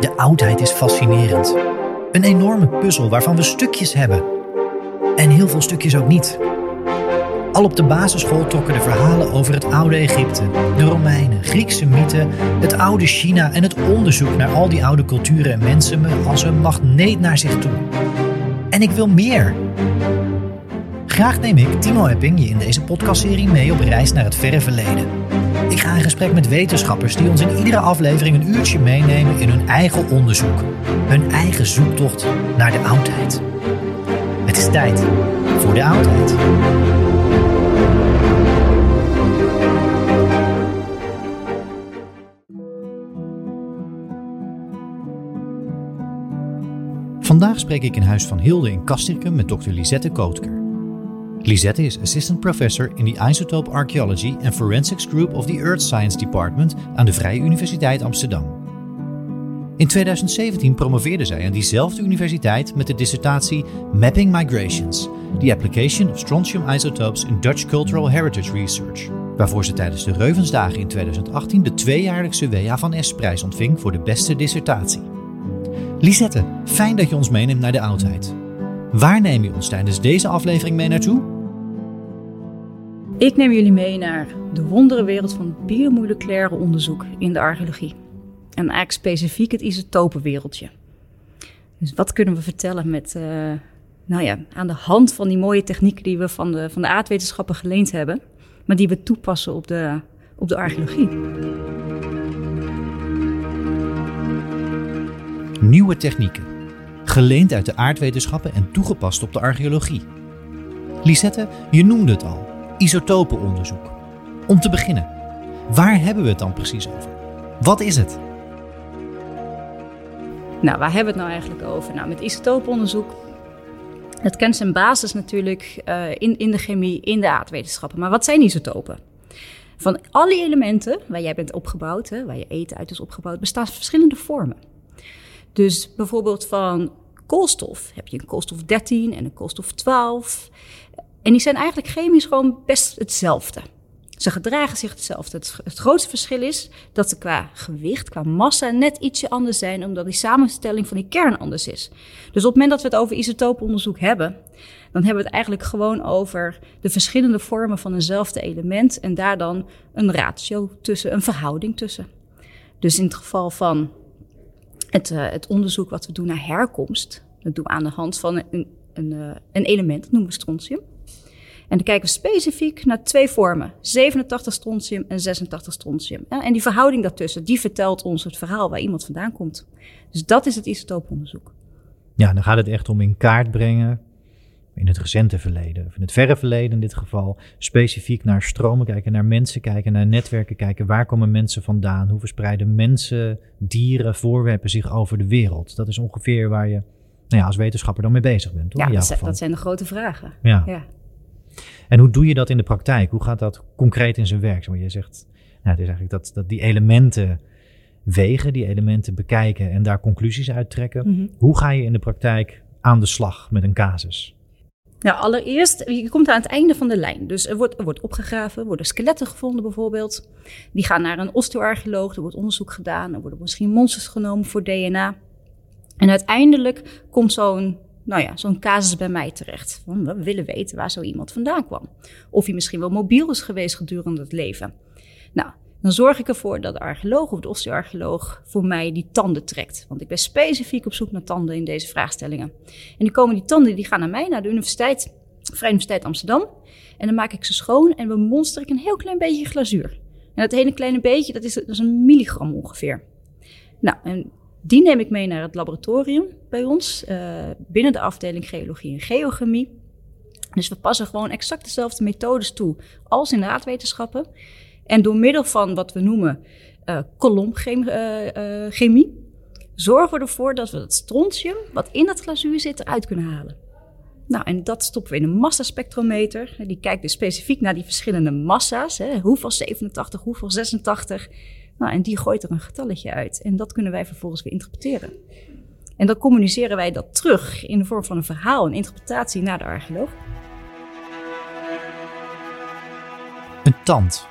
De oudheid is fascinerend. Een enorme puzzel waarvan we stukjes hebben. En heel veel stukjes ook niet. Al op de basisschool trokken de verhalen over het oude Egypte, de Romeinen, Griekse mythen, het oude China en het onderzoek naar al die oude culturen en mensen me als een magneet naar zich toe. En ik wil meer. Graag neem ik, Timo Epping, je in deze podcastserie mee op reis naar het verre verleden. Ik ga in gesprek met wetenschappers die ons in iedere aflevering een uurtje meenemen in hun eigen onderzoek. Hun eigen zoektocht naar de oudheid. Het is tijd voor de oudheid. Vandaag spreek ik in Huis van Hilde in Castricum met Dr. Lisette Kootker. Lisette is assistant professor in the Isotope Archaeology and Forensics Group of the Earth Science Department aan de Vrije Universiteit Amsterdam. In 2017 promoveerde zij aan diezelfde universiteit met de dissertatie Mapping Migrations: The Application of Strontium Isotopes in Dutch Cultural Heritage Research, waarvoor ze tijdens de Reuvensdagen in 2018 de tweejaarlijkse WA van S-prijs ontving voor de beste dissertatie. Lisette, fijn dat je ons meeneemt naar de oudheid. Waar neem je ons tijdens deze aflevering mee naartoe? Ik neem jullie mee naar de wonderenwereld van biomoleculaire onderzoek in de archeologie. En eigenlijk specifiek het isotopenwereldje. Dus wat kunnen we vertellen met, uh, nou ja, aan de hand van die mooie technieken die we van de, van de aardwetenschappen geleend hebben, maar die we toepassen op de, op de archeologie. Nieuwe technieken, geleend uit de aardwetenschappen en toegepast op de archeologie. Lisette, je noemde het al, isotopenonderzoek. Om te beginnen, waar hebben we het dan precies over? Wat is het? Nou, waar hebben we het nou eigenlijk over? Nou, met isotopenonderzoek, het kent zijn basis natuurlijk uh, in, in de chemie, in de aardwetenschappen. Maar wat zijn isotopen? Van alle elementen waar jij bent opgebouwd, hè, waar je eten uit is opgebouwd, bestaan verschillende vormen. Dus bijvoorbeeld van koolstof heb je een koolstof 13 en een koolstof 12. En die zijn eigenlijk chemisch gewoon best hetzelfde. Ze gedragen zich hetzelfde. Het, grootste verschil is dat ze qua gewicht, qua massa net ietsje anders zijn, omdat die samenstelling van die kern anders is. Dus op het moment dat we het over isotopenonderzoek hebben, dan hebben we het eigenlijk gewoon over de verschillende vormen van eenzelfde element en daar dan een ratio tussen, een verhouding tussen. Dus in het geval van het, uh, het onderzoek wat we doen naar herkomst, dat doen we aan de hand van een, een, uh, een element, dat noemen we strontium. En dan kijken we specifiek naar twee vormen: 87 strontium en 86 strontium. En die verhouding daartussen, die vertelt ons het verhaal waar iemand vandaan komt. Dus dat is het isotooponderzoek. Ja, dan gaat het echt om in kaart brengen in het recente verleden, of in het verre verleden in dit geval, specifiek naar stromen kijken, naar mensen kijken, naar netwerken kijken. Waar komen mensen vandaan? Hoe verspreiden mensen, dieren, voorwerpen zich over de wereld? Dat is ongeveer waar je nou ja, als wetenschapper dan mee bezig bent. Toch? Ja, dat zijn, dat zijn, de grote vragen. Ja. ja. En hoe doe je dat in de praktijk? Hoe gaat dat concreet in zijn werk? Je zegt, nou, het is eigenlijk dat, dat die elementen wegen, die elementen bekijken en daar conclusies uittrekken. Mhm. Hoe ga je in de praktijk aan de slag met een casus? Nou, allereerst, je komt aan het einde van de lijn. Dus er wordt, er wordt opgegraven, worden skeletten gevonden bijvoorbeeld. Die gaan naar een osteoarcheoloog, er wordt onderzoek gedaan, er worden misschien monsters genomen voor DNA. En uiteindelijk komt zo'n nou ja, zo'n casus bij mij terecht. We willen weten waar zo iemand vandaan kwam. Of hij misschien wel mobiel is geweest gedurende het leven. Nou, dan zorg ik ervoor dat de archeoloog of de osteoarcheoloog voor mij die tanden trekt. Want ik ben specifiek op zoek naar tanden in deze vraagstellingen. En die komen die tanden, die gaan naar mij, naar de universiteit, Vrije Universiteit Amsterdam. En dan maak ik ze schoon en bemonster ik een heel klein beetje glazuur. En dat hele kleine beetje, dat is, dat is een milligram ongeveer. Nou, en die neem ik mee naar het laboratorium bij ons, uh, binnen de afdeling geologie en geochemie. Dus we passen gewoon exact dezelfde methodes toe als in de aardwetenschappen. En door middel van wat we noemen uh, kolomchemie, uh, zorgen we ervoor dat we het strontium wat in het glazuur zit eruit kunnen halen. Nou, en dat stoppen we in een massaspectrometer. Die kijkt dus specifiek naar die verschillende massa's. Hè. Hoeveel 87, hoeveel 86. Nou, en die gooit er een getalletje uit. En dat kunnen wij vervolgens weer interpreteren. En dan communiceren wij dat terug in de vorm van een verhaal, een interpretatie naar de archeoloog. Een tand.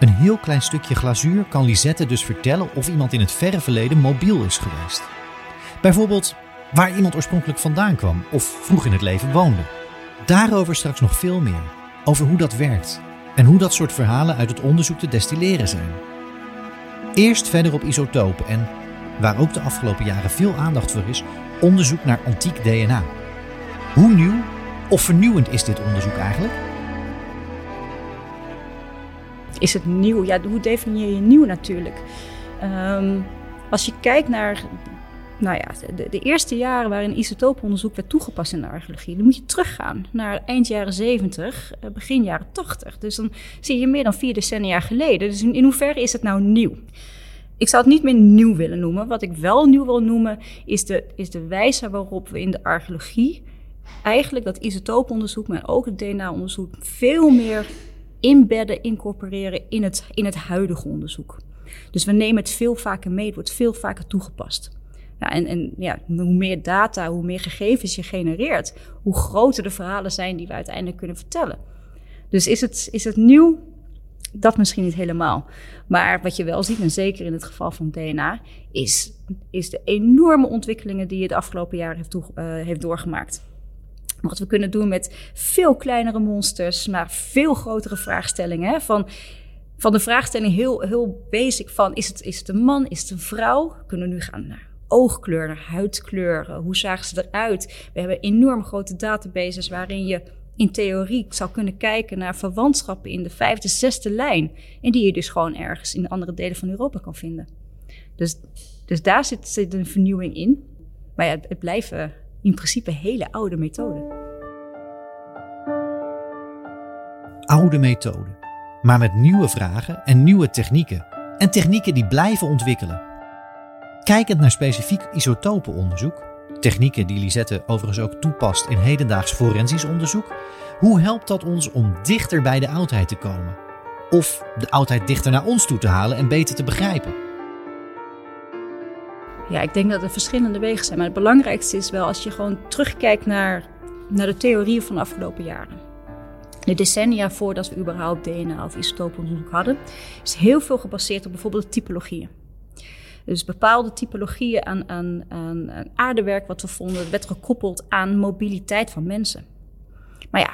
Een heel klein stukje glazuur kan Lisette dus vertellen of iemand in het verre verleden mobiel is geweest. Bijvoorbeeld waar iemand oorspronkelijk vandaan kwam of vroeg in het leven woonde. Daarover straks nog veel meer. Over hoe dat werkt en hoe dat soort verhalen uit het onderzoek te destilleren zijn. Eerst verder op isotopen en, waar ook de afgelopen jaren veel aandacht voor is, onderzoek naar antiek DNA. Hoe nieuw of vernieuwend is dit onderzoek eigenlijk? Is het nieuw? Ja, hoe definieer je nieuw natuurlijk? Um, als je kijkt naar nou ja, de, de, eerste jaren waarin isotooponderzoek werd toegepast in de archeologie, dan moet je teruggaan naar eind jaren 70, eh, begin jaren 80. Dus dan zie je meer dan vier decennia geleden. Dus in, hoeverre is het nou nieuw? Ik zou het niet meer nieuw willen noemen. Wat ik wel nieuw wil noemen, is de, is de wijze waarop we in de archeologie eigenlijk dat isotooponderzoek, maar ook het DNA-onderzoek, veel meer inbedden, incorporeren in het, in het huidige onderzoek. Dus we nemen het veel vaker mee, het wordt veel vaker toegepast. Ja, en, en ja, hoe meer data, hoe meer gegevens je genereert, hoe groter de verhalen zijn die we uiteindelijk kunnen vertellen. Dus is het, is het nieuw? Dat misschien niet helemaal. Maar wat je wel ziet, en zeker in het geval van DNA, is, is de enorme ontwikkelingen die je de afgelopen jaren heeft, uh, heeft doorgemaakt. Wat we kunnen doen met veel kleinere monsters, maar veel grotere vraagstellingen. Van, van de vraagstelling heel, heel basic van, is het, is het een man, is het een vrouw? Kunnen we nu gaan naar oogkleur, naar huidkleur. Hoe zagen ze eruit? We hebben enorm grote databases waarin je in theorie zou kunnen kijken naar verwantschappen in de vijfde, zesde lijn. En die je dus gewoon ergens in andere delen van Europa kan vinden. Dus, dus daar zit, een vernieuwing in. Maar ja, het blijven in principe hele oude methoden. Oude methoden, maar met nieuwe vragen en nieuwe technieken. En technieken die blijven ontwikkelen. Kijkend naar specifiek isotopenonderzoek, technieken die Lisette overigens ook toepast in hedendaags forensisch onderzoek, hoe helpt dat ons om dichter bij de oudheid te komen? Of de oudheid dichter naar ons toe te halen en beter te begrijpen? Ja, ik denk dat er verschillende wegen zijn. Maar het belangrijkste is wel als je gewoon terugkijkt naar, naar de theorieën van de afgelopen jaren. De decennia voordat we überhaupt DNA of isotopenonderzoek hadden, is heel veel gebaseerd op bijvoorbeeld typologieën. Dus bepaalde typologieën aan, aan, aan, aardewerk wat we vonden, werd gekoppeld aan mobiliteit van mensen. Maar ja,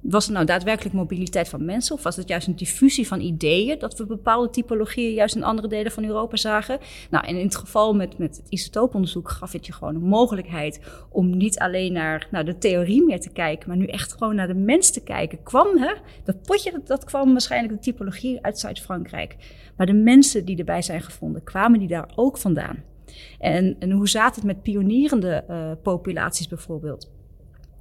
was het nou daadwerkelijk mobiliteit van mensen of was het juist een diffusie van ideeën dat we bepaalde typologieën juist in andere delen van Europa zagen? Nou, en in het geval met, met het isotooponderzoek gaf het je gewoon een mogelijkheid om niet alleen naar, naar de theorie meer te kijken, maar nu echt gewoon naar de mens te kijken. Kwam, hè, dat potje, dat kwam waarschijnlijk de typologie uit Zuid-Frankrijk. Maar de mensen die erbij zijn gevonden, kwamen die daar ook vandaan? En, en hoe zat het met pionierende uh, populaties bijvoorbeeld?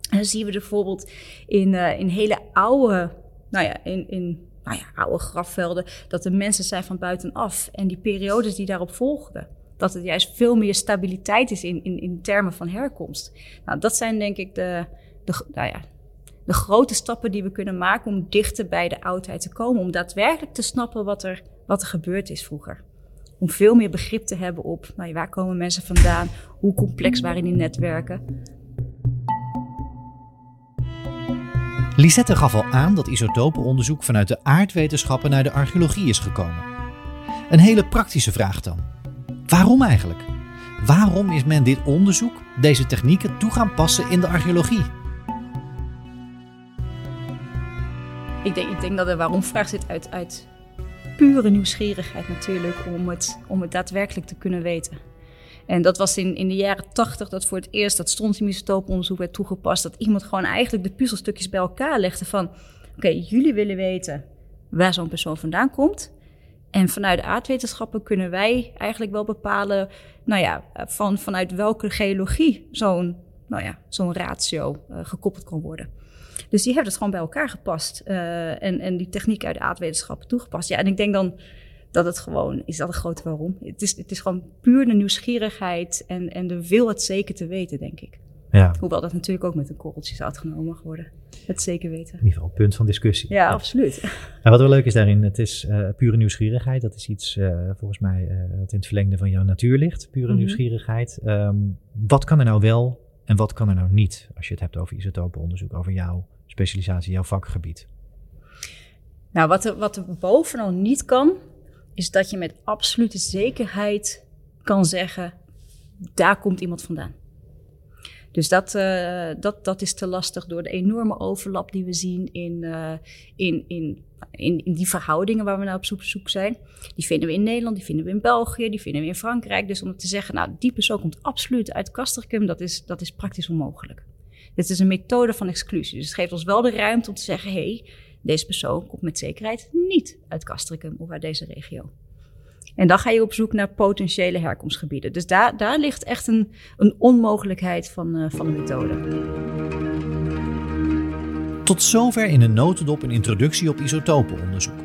Dan zien we bijvoorbeeld in, uh, in hele oude, nou ja, in, in nou ja, oude grafvelden, dat er mensen zijn van buitenaf. En die periodes die daarop volgden, dat het juist veel meer stabiliteit is in, in, in termen van herkomst. Nou, dat zijn denk ik de, de, nou ja, de grote stappen die we kunnen maken om dichter bij de oudheid te komen. Om daadwerkelijk te snappen wat er, wat er gebeurd is vroeger. Om veel meer begrip te hebben op nou, waar komen mensen vandaan, hoe complex waren die netwerken. Lisette gaf al aan dat isotopenonderzoek vanuit de aardwetenschappen naar de archeologie is gekomen. Een hele praktische vraag dan. Waarom eigenlijk? Waarom is men dit onderzoek, deze technieken, toe gaan passen in de archeologie? Ik denk, ik denk dat de waarom-vraag zit uit, uit pure nieuwsgierigheid natuurlijk om het, om het daadwerkelijk te kunnen weten. En dat was in, in de jaren tachtig dat voor het eerst dat strontiumisotopenonderzoek werd toegepast. Dat iemand gewoon eigenlijk de puzzelstukjes bij elkaar legde van... oké, jullie willen weten waar zo'n persoon vandaan komt. En vanuit de aardwetenschappen kunnen wij eigenlijk wel bepalen... nou ja, van, vanuit welke geologie zo'n nou ja, zo'n ratio uh, gekoppeld kan worden. Dus die hebben het gewoon bij elkaar gepast. Uh, en, en die techniek uit de aardwetenschappen toegepast. Ja, en ik denk dan dat het gewoon is dat een grote waarom. Het is, het is gewoon puur de nieuwsgierigheid en, en de wil het zeker te weten, denk ik. Ja. Hoewel dat natuurlijk ook met een korreltje zou genomen mag worden. Het zeker weten. In ieder geval een punt van discussie. Ja, absoluut. En wat wel leuk is daarin, het is uh, pure nieuwsgierigheid. Dat is iets uh, volgens mij uh, dat in het verlengde van jouw natuur ligt. Pure mm -hmm. nieuwsgierigheid. Um, wat kan er nou wel en wat kan er nou niet? Als je het hebt over isotopenonderzoek, over jouw specialisatie, jouw vakgebied. Nou, wat er, wat er bovenal niet kan, is dat je met absolute zekerheid kan zeggen: daar komt iemand vandaan. Dus dat, uh, dat, dat is te lastig door de enorme overlap die we zien in, uh, in, in, in, in, die verhoudingen waar we naar op zoek, zoek zijn. Die vinden we in Nederland, die vinden we in België, die vinden we in Frankrijk. Dus om te zeggen, nou, die persoon komt absoluut uit Castricum, dat is, dat is praktisch onmogelijk. Dit is een methode van exclusie. Dus het geeft ons wel de ruimte om te zeggen: hé, hey, deze persoon komt met zekerheid niet uit Castricum of uit deze regio. En dan ga je op zoek naar potentiële herkomstgebieden. Dus daar, daar ligt echt een, een onmogelijkheid van, uh, van de methode. Tot zover in een notendop een introductie op isotopenonderzoek.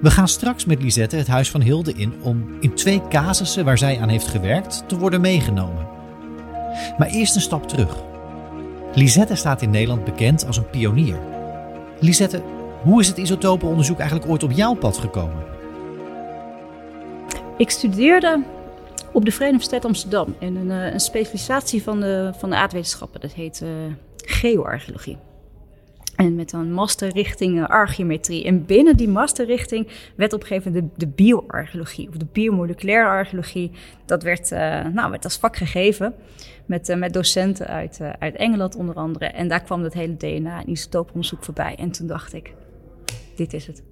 We gaan straks met Lisette het Huis van Hilde in om in twee casussen waar zij aan heeft gewerkt te worden meegenomen. Maar eerst een stap terug. Lisette staat in Nederland bekend als een pionier. Lisette, hoe is het isotopenonderzoek eigenlijk ooit op jouw pad gekomen? Ik studeerde op de Universiteit Amsterdam in een, een, specialisatie van de, van de aardwetenschappen. Dat heet uh, geoarcheologie. En met een masterrichting uh, archeometrie. En binnen die masterrichting werd op de, de bioarcheologie, of de biomoleculaire archeologie, dat werd, nou, werd als vak gegeven. Met, met docenten uit, uit Engeland onder andere. En daar kwam dat hele DNA- en isotooponderzoek voorbij. En toen dacht ik, dit is het.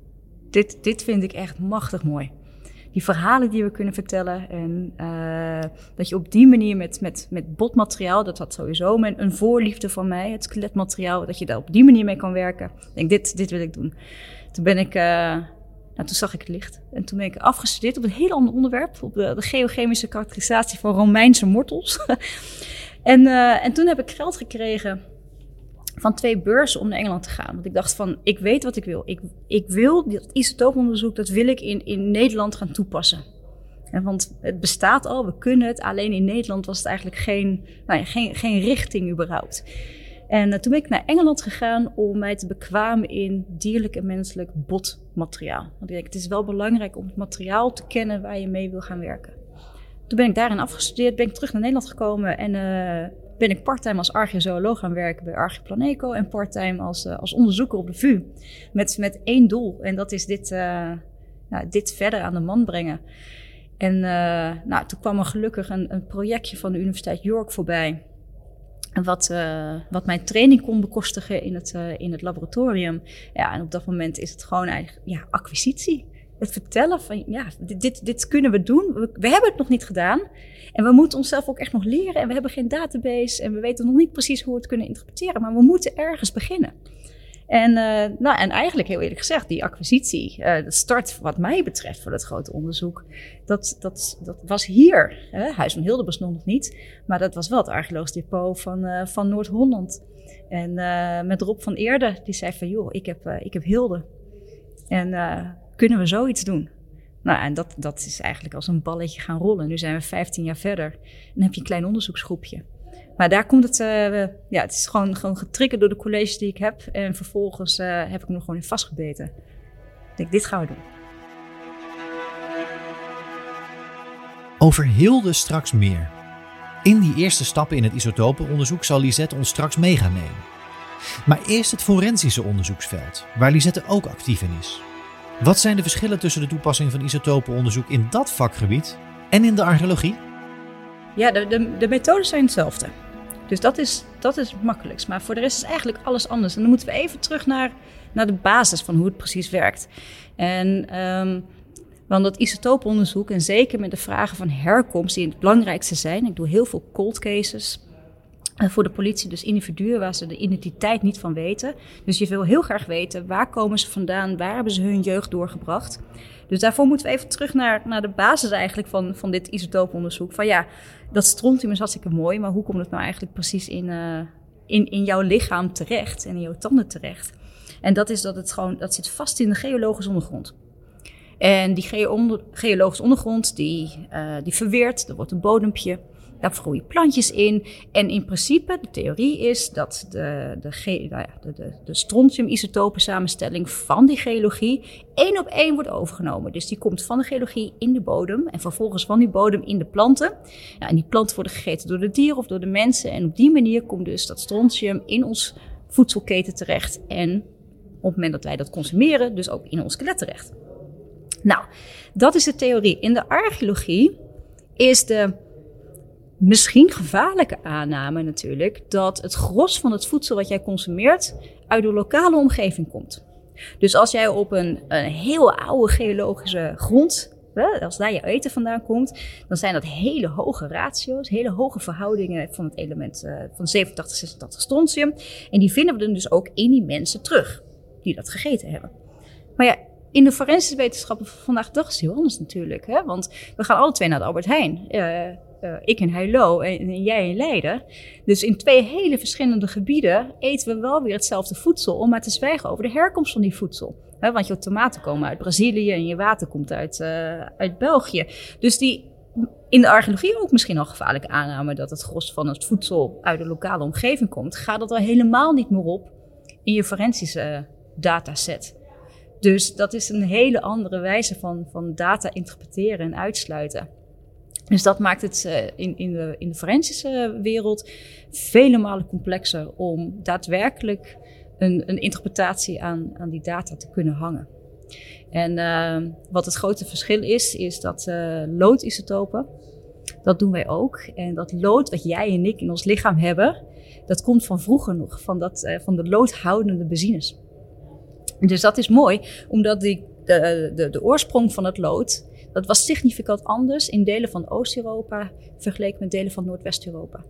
Dit, dit vind ik echt machtig mooi die verhalen die we kunnen vertellen. En uh, dat je op die manier met, met, met botmateriaal, dat had sowieso mijn, een voorliefde van mij, het skeletmateriaal, dat je daar op die manier mee kan werken. Ik denk, dit, dit wil ik doen. Toen ben ik, nou, toen zag ik het licht. En toen ben ik afgestudeerd op een heel ander onderwerp, op de, geochemische karakterisatie van Romeinse mortels. en, uh, en toen heb ik geld gekregen van twee beurzen om naar Engeland te gaan. Want ik dacht van, ik weet wat ik wil. Ik, ik wil dat isotooponderzoek, dat wil ik in, in Nederland gaan toepassen. En want het bestaat al, we kunnen het. Alleen in Nederland was het eigenlijk geen, nou ja, geen, geen richting überhaupt. En uh, toen ben ik naar Engeland gegaan om mij te bekwamen in dierlijk en menselijk botmateriaal. Want ik denk, het is wel belangrijk om het materiaal te kennen waar je mee wil gaan werken. Toen ben ik daarin afgestudeerd, ben ik terug naar Nederland gekomen en uh, ben ik parttime als archeozooloog gaan werken bij Archeplaneco en parttime als, uh, als onderzoeker op de VU. Met, met één doel en dat is dit, nou, dit verder aan de man brengen. En nou, toen kwam er gelukkig een, een, projectje van de Universiteit York voorbij. Wat, wat mijn training kon bekostigen in het, in het laboratorium. Ja, en op dat moment is het gewoon eigenlijk ja, acquisitie het vertellen van ja, dit, dit, dit kunnen we doen. We, we, hebben het nog niet gedaan. En we moeten onszelf ook echt nog leren. En we hebben geen database. En we weten nog niet precies hoe we het kunnen interpreteren. Maar we moeten ergens beginnen. En, uh, nou, en eigenlijk heel eerlijk gezegd, die acquisitie, uh, de start wat mij betreft voor dat grote onderzoek, dat, dat, dat was hier. Hè? Huis van Hilde bestond nog niet, maar dat was wel het archeologisch depot van, uh, van Noord-Holland. En met Rob van Eerde, die zei van joh, ik heb, ik heb Hilde. En kunnen we zoiets doen? Nou, en dat, dat is eigenlijk als een balletje gaan rollen. Nu zijn we 15 jaar verder en dan heb je een klein onderzoeksgroepje. Maar daar komt het, uh, ja, het is gewoon, gewoon getriggerd door de colleges die ik heb. En vervolgens uh, heb ik me gewoon in vastgebeten. Ik denk, dit gaan we doen. Over Hilde straks meer. In die eerste stappen in het isotopenonderzoek zal Lisette ons straks mee gaan nemen. Maar eerst het forensische onderzoeksveld, waar Lisette ook actief in is. Wat zijn de verschillen tussen de toepassing van isotopenonderzoek in dat vakgebied en in de archeologie? Ja, de, de, de methodes zijn hetzelfde. Dus dat is, dat is het makkelijkst. Maar voor de rest is eigenlijk alles anders. En dan moeten we even terug naar, naar de basis van hoe het precies werkt. En um, want dat isotooponderzoek, en zeker met de vragen van herkomst, die het belangrijkste zijn. Ik doe heel veel cold cases. Uh, voor de politie dus individuen waar ze de identiteit niet van weten. Dus je wil heel graag weten waar komen ze vandaan, waar hebben ze hun jeugd doorgebracht. Dus daarvoor moeten we even terug naar, naar de basis eigenlijk van, van dit isotooponderzoek. Van ja, dat strontium is hartstikke mooi, maar hoe komt het nou eigenlijk precies in, uh, in, in jouw lichaam terecht en in jouw tanden terecht? En dat is dat het gewoon, dat zit vast in de geologische ondergrond. En die geologische ondergrond, die, uh, die verweert, er wordt een bodempje. Daar groeien plantjes in. En in principe, de theorie is dat de, de, nou de, de, de strontium-isotopen samenstelling van die geologie één op één wordt overgenomen. Dus die komt van de geologie in de bodem en vervolgens van die bodem in de planten. Ja, en die planten worden gegeten door de dieren of door de mensen. En op die manier komt dus dat strontium in ons voedselketen terecht. En op het moment dat wij dat consumeren, dus ook in ons skelet terecht. Nou, dat is de theorie. In de archeologie is de misschien gevaarlijke aanname natuurlijk dat het gros van het voedsel wat jij consumeert uit de lokale omgeving komt. Dus als jij op een, een heel oude geologische grond, als daar je eten vandaan komt, dan zijn dat hele hoge ratio's, hele hoge verhoudingen van het element uh, van 87, 86 strontium. En die vinden we dan dus ook in die mensen terug die dat gegeten hebben. Maar ja, in de forensische wetenschappen van vandaag dag is het heel anders natuurlijk. Hè? Want we gaan alle twee naar de Albert Heijn. Uh, uh, ik in Heilo en, en, jij in Leiden. Dus in twee hele verschillende gebieden eten we wel weer hetzelfde voedsel. Om maar te zwijgen over de herkomst van die voedsel. Want je tomaten komen uit Brazilië en je water komt uit, uh, uit België. Dus die in de archeologie ook misschien al gevaarlijke aanname dat het gros van het voedsel uit de lokale omgeving komt, gaat dat al helemaal niet meer op in je forensische dataset. Dus dat is een hele andere wijze van, van data interpreteren en uitsluiten. Dus dat maakt het uh, in, in, de, in de forensische wereld vele malen complexer om daadwerkelijk een, een interpretatie aan, aan die data te kunnen hangen. En uh, wat het grote verschil is, is dat uh, loodisotopen, dat doen wij ook. En dat lood wat jij en ik in ons lichaam hebben, dat komt van vroeger nog, van, dat, van de loodhoudende benzines. Dus dat is mooi, omdat die, de, de, de oorsprong van het lood, dat was significant anders in delen van Oost-Europa vergeleken met delen van Noordwest-Europa.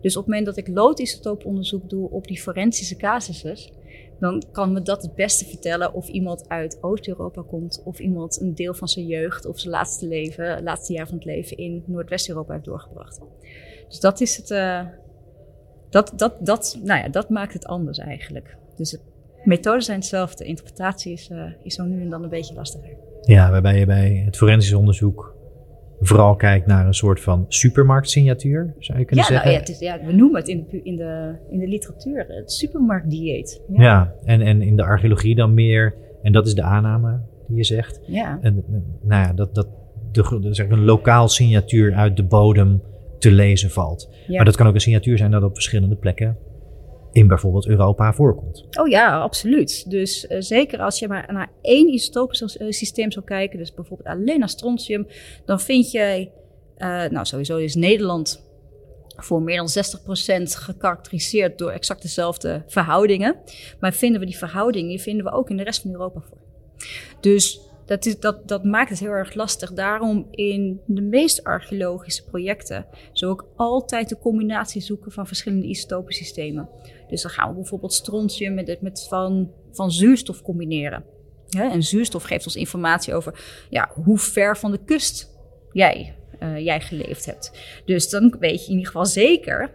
Dus op het moment dat ik loodisotooponderzoek doe op die forensische casussen, dan kan me dat het beste vertellen of iemand uit Oost-Europa komt, of iemand een deel van zijn jeugd of zijn laatste leven, laatste jaar van het leven in Noordwest-Europa heeft doorgebracht. Dus dat is het. Uh, dat, dat, dat, nou ja, dat maakt het anders eigenlijk. Dus het methoden zijn hetzelfde. Interpretatie is, uh, is zo nu en dan een beetje lastiger. Ja, waarbij je bij het forensisch onderzoek vooral kijkt naar een soort van supermarktsignatuur, zou je kunnen ja, zeggen. Nou, ja, het is, ja, we noemen het in de, in de, in de literatuur het supermarktdieet. Ja, ja en, en in de archeologie dan meer, en dat is de aanname die je zegt. Ja. En nou ja, dat, dat de, zeg, een lokaal signatuur uit de bodem te lezen valt. Ja. Maar dat kan ook een signatuur zijn dat op verschillende plekken in bijvoorbeeld Europa voorkomt. Oh ja, absoluut. Dus uh, zeker als je maar naar één isotopensysteem zou kijken, dus bijvoorbeeld alleen naar strontium, dan vind je, uh, nou sowieso is Nederland voor meer dan 60% gekarakteriseerd door exact dezelfde verhoudingen. Maar vinden we die verhoudingen, die vinden we ook in de rest van Europa voor. Dus dat, is, dat, dat maakt het heel erg lastig. Daarom in de meest archeologische projecten zou ik altijd de combinatie zoeken van verschillende isotopensystemen. Dus dan gaan we bijvoorbeeld strontium met, met van, van zuurstof combineren. En zuurstof geeft ons informatie over ja, hoe ver van de kust jij, uh, jij geleefd hebt. Dus dan weet je in ieder geval zeker,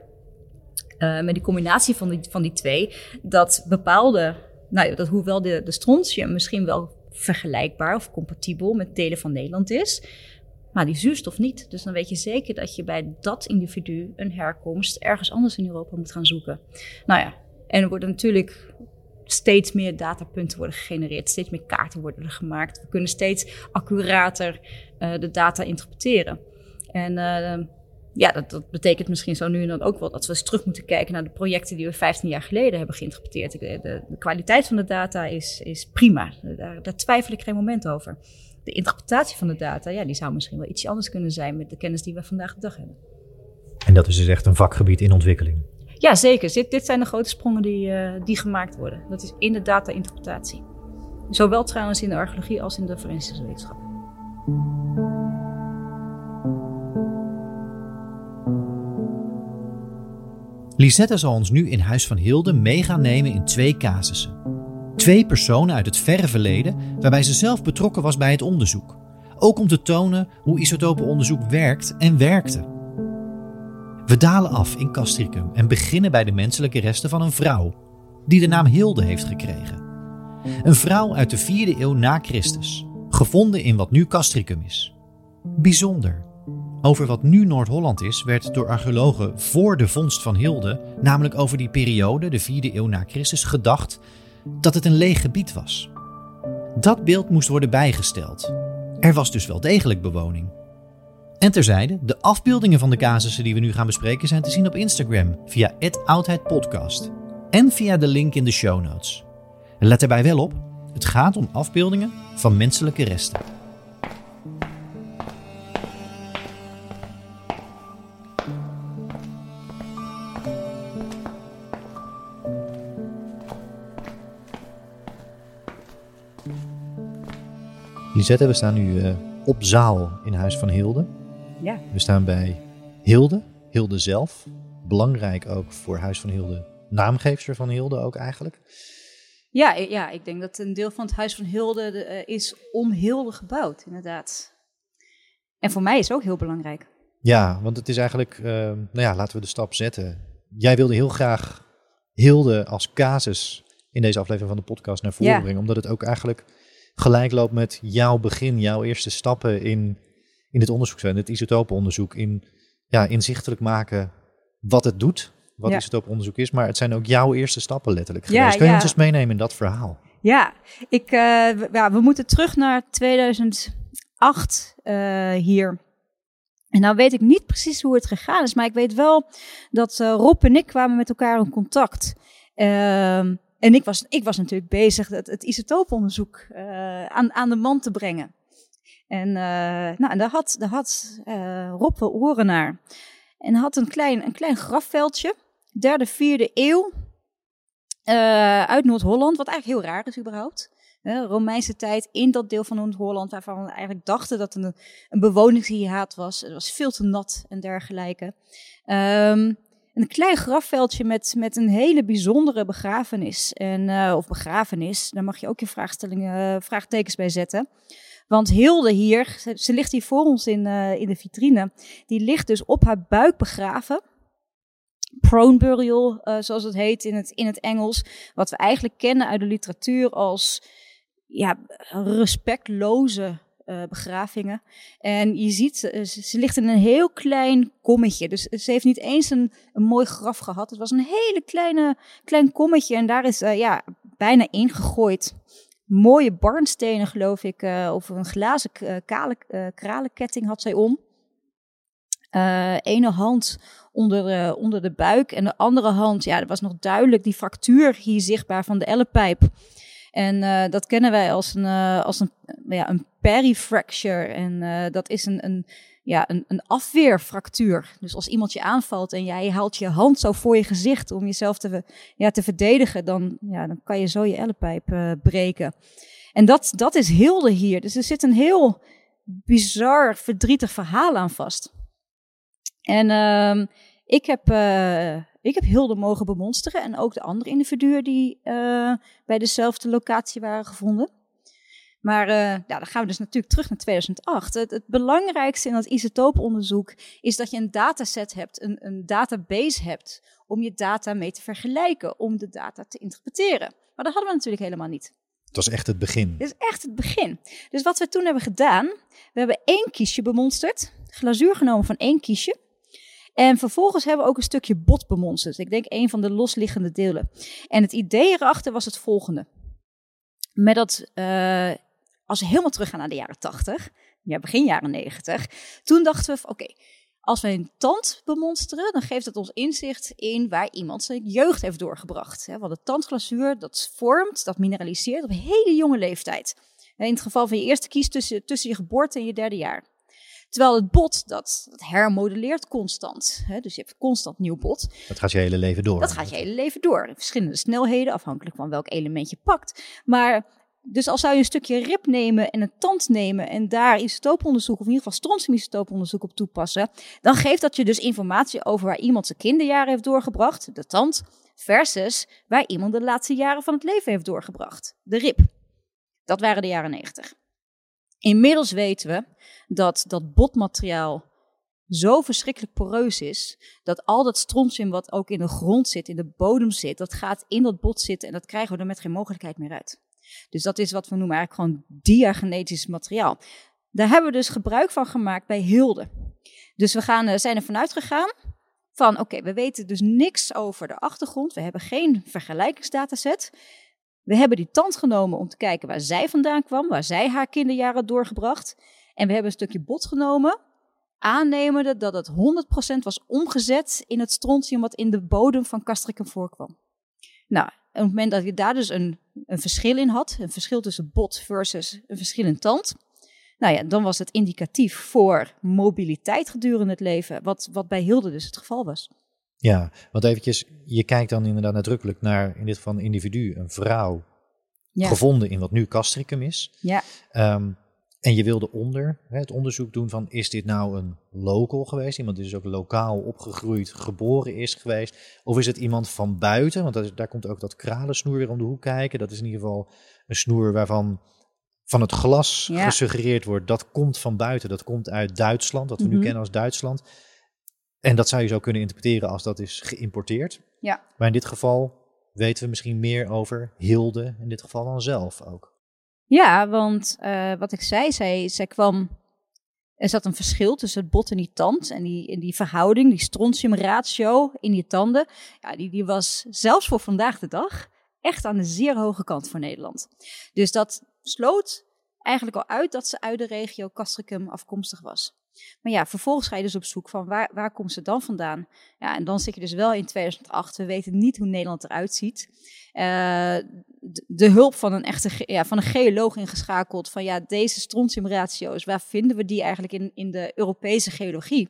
uh, met die combinatie van die, van die twee, dat bepaalde, nou, dat hoewel de, de strontium misschien wel vergelijkbaar of compatibel met delen van Nederland is. Maar die zuurstof niet. Dus dan weet je zeker dat je bij dat individu een herkomst ergens anders in Europa moet gaan zoeken. Nou ja, en er worden natuurlijk steeds meer datapunten worden gegenereerd, steeds meer kaarten worden er gemaakt. We kunnen steeds accurater uh, de data interpreteren. En uh, ja, dat, dat, betekent misschien zo nu en dan ook wel dat we eens terug moeten kijken naar de projecten die we 15 jaar geleden hebben geïnterpreteerd. De, de, de kwaliteit van de data is, is prima. Daar, daar, twijfel ik geen moment over. De interpretatie van de data, ja, die zou misschien wel iets anders kunnen zijn met de kennis die we vandaag de dag hebben. En dat is dus echt een vakgebied in ontwikkeling. Ja, zeker. Dit, dit zijn de grote sprongen die, uh, die gemaakt worden. Dat is in de data-interpretatie. Zowel trouwens in de archeologie als in de forensische wetenschap. Lisette zal ons nu in Huis van Hilde meegaan nemen in twee casussen. Twee personen uit het verre verleden waarbij ze zelf betrokken was bij het onderzoek. Ook om te tonen hoe isotopenonderzoek werkt en werkte. We dalen af in Castricum en beginnen bij de menselijke resten van een vrouw, die de naam Hilde heeft gekregen. Een vrouw uit de 4e eeuw na Christus, gevonden in wat nu Castricum is. Bijzonder. Over wat nu Noord-Holland is, werd door archeologen voor de vondst van Hilde, namelijk over die periode, de 4e eeuw na Christus, gedacht dat het een leeg gebied was. Dat beeld moest worden bijgesteld. Er was dus wel degelijk bewoning. En terzijde, de afbeeldingen van de casussen die we nu gaan bespreken zijn te zien op Instagram via @oudheidpodcast en via de link in de show notes. let erbij wel op, het gaat om afbeeldingen van menselijke resten. Lisette, we staan nu uh, op zaal in Huis van Hilde. Ja. We staan bij Hilde, Hilde zelf. Belangrijk ook voor Huis van Hilde, naamgeefster van Hilde ook eigenlijk. Ja, ja, ik denk dat een deel van het Huis van Hilde de, uh, is om Hilde gebouwd, inderdaad. En voor mij is het ook heel belangrijk. Ja, want het is eigenlijk, uh, nou ja, laten we de stap zetten. Jij wilde heel graag Hilde als casus in deze aflevering van de podcast naar voren ja. brengen, omdat het ook eigenlijk gelijk loopt met jouw begin, jouw eerste stappen in, in dit onderzoek zijn, het isotopenonderzoek, in ja, inzichtelijk maken wat het doet, wat ja. isotopenonderzoek is, maar het zijn ook jouw eerste stappen letterlijk geweest. Ja, Kun je ons eens meenemen in dat verhaal? Ja, ik, uh, ja, we moeten terug naar 2008 uh, hier. En nou weet ik niet precies hoe het gegaan is, maar ik weet wel dat uh, Rob en ik kwamen met elkaar in contact. Ehm, en ik was, ik was natuurlijk bezig het, het isotooponderzoek uh, aan, aan de man te brengen. En, uh, nou, en daar had, daar had uh, Rob wel oren naar. En had een klein, een klein grafveldje, derde, vierde eeuw, uit Noord-Holland, wat eigenlijk heel raar is überhaupt. Romeinse tijd in dat deel van Noord-Holland, waarvan we eigenlijk dachten dat het een, een bewoningshiaat was. Het was veel te nat en dergelijke. Um, een klein grafveldje met, met een hele bijzondere begrafenis. En, uh, of begrafenis, daar mag je ook je vraagstellingen, vraagtekens bij zetten. Want Hilde hier, ze, ligt hier voor ons in, uh, in de vitrine, die ligt dus op haar buik begraven. Prone burial, zoals het heet in het, in het Engels. Wat we eigenlijk kennen uit de literatuur als ja, respectloze uh, begravingen. En je ziet, ze, ze, ligt in een heel klein kommetje. Dus ze heeft niet eens een, een mooi graf gehad. Het was een hele kleine, klein kommetje. En daar is uh, ja, bijna ingegooid. Mooie barnstenen, geloof ik. Uh, of een glazen kale, kralenketting had zij om. ene hand onder de, onder de buik. En de andere hand, ja, er was nog duidelijk die fractuur hier zichtbaar van de ellepijp. En uh, dat kennen wij als een, uh, als een, ja, een perifracture. En uh, dat is een, een, ja, een, een afweerfractuur. Dus als iemand je aanvalt en jij haalt je hand zo voor je gezicht om jezelf te, ja, te verdedigen, dan, ja, dan kan je zo je ellepijp breken. En dat, dat is Hilde hier. Dus er zit een heel bizar, verdrietig verhaal aan vast. En ehm, ik heb ik heb Hilde mogen bemonsteren en ook de andere individuen die uh, bij dezelfde locatie waren gevonden. Maar uh, ja, dan gaan we dus natuurlijk terug naar 2008. Het, het belangrijkste in dat isotooponderzoek is dat je een dataset hebt, een, een database hebt, om je data mee te vergelijken, om de data te interpreteren. Maar dat hadden we natuurlijk helemaal niet. Het was echt het begin. Dit is echt het begin. Dus wat we toen hebben gedaan, we hebben één kiesje bemonsterd, glazuur genomen van één kiesje. En vervolgens hebben we ook een stukje bot bemonsterd. Ik denk een van de losliggende delen. En het idee erachter was het volgende. Met dat, uh, als we helemaal teruggaan naar de jaren 80, ja, begin jaren 90, toen dachten we, oké, als we een tand bemonsteren, dan geeft het ons inzicht in waar iemand zijn jeugd heeft doorgebracht. Want de tandglazuur, dat vormt, dat mineraliseert op een hele jonge leeftijd. In het geval van je eerste kies tussen, tussen je geboorte en je derde jaar. Terwijl het bot, dat, dat hermodelleert constant. Hè? Dus je hebt constant nieuw bot. Dat gaat je hele leven door. Dat gaat je hele leven door. Verschillende snelheden, afhankelijk van welk element je pakt. Maar dus als zou je een stukje rib nemen en een tand nemen en daar isotooponderzoek, of in ieder geval strontium-isotooponderzoek op toepassen, dan geeft dat je dus informatie over waar iemand zijn kinderjaren heeft doorgebracht, de tand, versus waar iemand de laatste jaren van het leven heeft doorgebracht, de rib. Dat waren de jaren 90. Inmiddels weten we dat dat botmateriaal zo verschrikkelijk poreus is, dat al dat strontium wat ook in de grond zit, in de bodem zit, dat gaat in dat bot zitten en dat krijgen we er met geen mogelijkheid meer uit. Dus dat is wat we noemen eigenlijk gewoon diagenetisch materiaal. Daar hebben we dus gebruik van gemaakt bij Hilde. Dus we gaan, eh, zijn er vanuit gegaan van oké, we weten dus niks over de achtergrond. We hebben geen vergelijkingsdataset. We hebben die tand genomen om te kijken waar zij vandaan kwam, waar zij haar kinderjaren doorgebracht. En we hebben een stukje bot genomen, aannemende dat het 100% was omgezet in het strontium wat in de bodem van Castricum voorkwam. Nou, op het moment dat je daar dus een, een verschil in had, een verschil tussen bot versus een verschil in tand, nou ja, dan was het indicatief voor mobiliteit gedurende het leven, wat, wat bij Hilde dus het geval was. Ja, want eventjes, je kijkt dan inderdaad nadrukkelijk naar, in dit geval een individu, een vrouw, gevonden in wat nu castricum is. Ja. Ehm, en je wilde onder hè, het onderzoek doen van is dit nou een local geweest? Iemand die dus ook lokaal opgegroeid, geboren is geweest? Of is het iemand van buiten? Want dat daar komt ook dat kralensnoer weer om de hoek kijken. Dat is in ieder geval een snoer waarvan van het glas gesuggereerd wordt. Dat komt van buiten, dat komt uit Duitsland, wat we nu mhm. kennen als Duitsland. En dat zou je zo kunnen interpreteren als dat is geïmporteerd. Ja. Maar in dit geval weten we misschien meer over Hilde, in dit geval dan zelf ook. Ja, want uh, wat ik zei, zij, zij kwam. Er zat een verschil tussen het bot en die tand. En die, in die verhouding, die strontiumratio in die tanden. Ja, die, die was zelfs voor vandaag de dag echt aan de zeer hoge kant voor Nederland. Dus dat sloot eigenlijk al uit dat ze uit de regio Castricum afkomstig was. Maar ja, vervolgens ga je dus op zoek van waar, waar komt ze dan vandaan? Ja, en dan zit je dus wel in 2008. We weten niet hoe Nederland eruit ziet. Uh, de, hulp van een echte ja, van een geoloog ingeschakeld. Van ja, deze strontiumratio's, waar vinden we die eigenlijk in, in de Europese geologie?